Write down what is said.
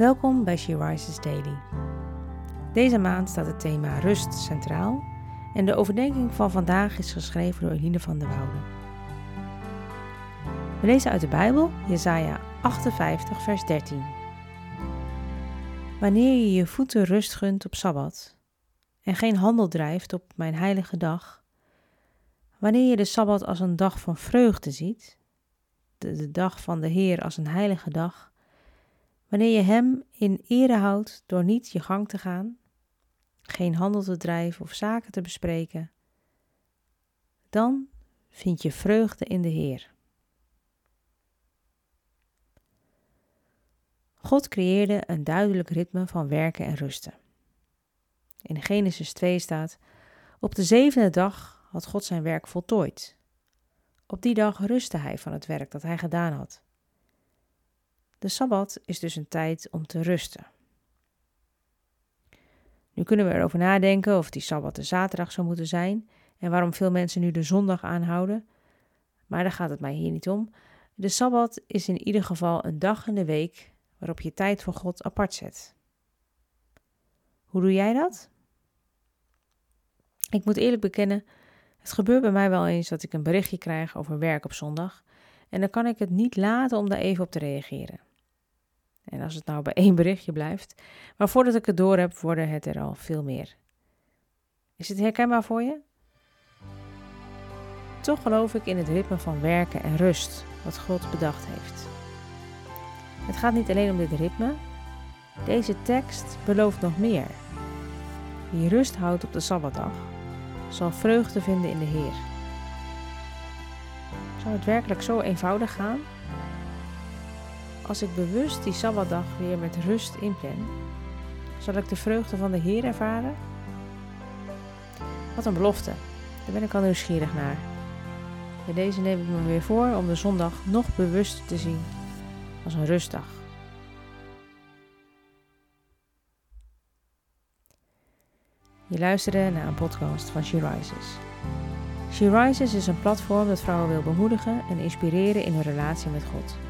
Welkom bij She Rises Daily. Deze maand staat het thema rust centraal en de overdenking van vandaag is geschreven door Eline van der Wouden. We lezen uit de Bijbel, Jesaja 58, vers 13. Wanneer je je voeten rust gunt op Sabbat en geen handel drijft op mijn heilige dag, wanneer je de Sabbat als een dag van vreugde ziet, de dag van de Heer als een heilige dag, Wanneer je Hem in ere houdt door niet je gang te gaan, geen handel te drijven of zaken te bespreken, dan vind je vreugde in de Heer. God creëerde een duidelijk ritme van werken en rusten. In Genesis 2 staat: Op de zevende dag had God zijn werk voltooid. Op die dag rustte hij van het werk dat hij gedaan had. De sabbat is dus een tijd om te rusten. Nu kunnen we erover nadenken of die sabbat de zaterdag zou moeten zijn en waarom veel mensen nu de zondag aanhouden. Maar daar gaat het mij hier niet om. De sabbat is in ieder geval een dag in de week waarop je tijd voor God apart zet. Hoe doe jij dat? Ik moet eerlijk bekennen, het gebeurt bij mij wel eens dat ik een berichtje krijg over werk op zondag en dan kan ik het niet laten om daar even op te reageren. En als het nou bij één berichtje blijft. Maar voordat ik het door heb, worden het er al veel meer. Is het herkenbaar voor je? Toch geloof ik in het ritme van werken en rust, wat God bedacht heeft. Het gaat niet alleen om dit ritme. Deze tekst belooft nog meer. Wie rust houdt op de Sabbatdag, zal vreugde vinden in de Heer. Zou het werkelijk zo eenvoudig gaan als ik bewust die Sabbatdag weer met rust inplan, zal ik de vreugde van de Heer ervaren? Wat een belofte. Daar ben ik al nieuwsgierig naar. Bij deze neem ik me weer voor om de zondag nog bewuster te zien als een rustdag. Je luisterde naar een podcast van She Rises. She Rises is een platform dat vrouwen wil bemoedigen en inspireren in hun relatie met God.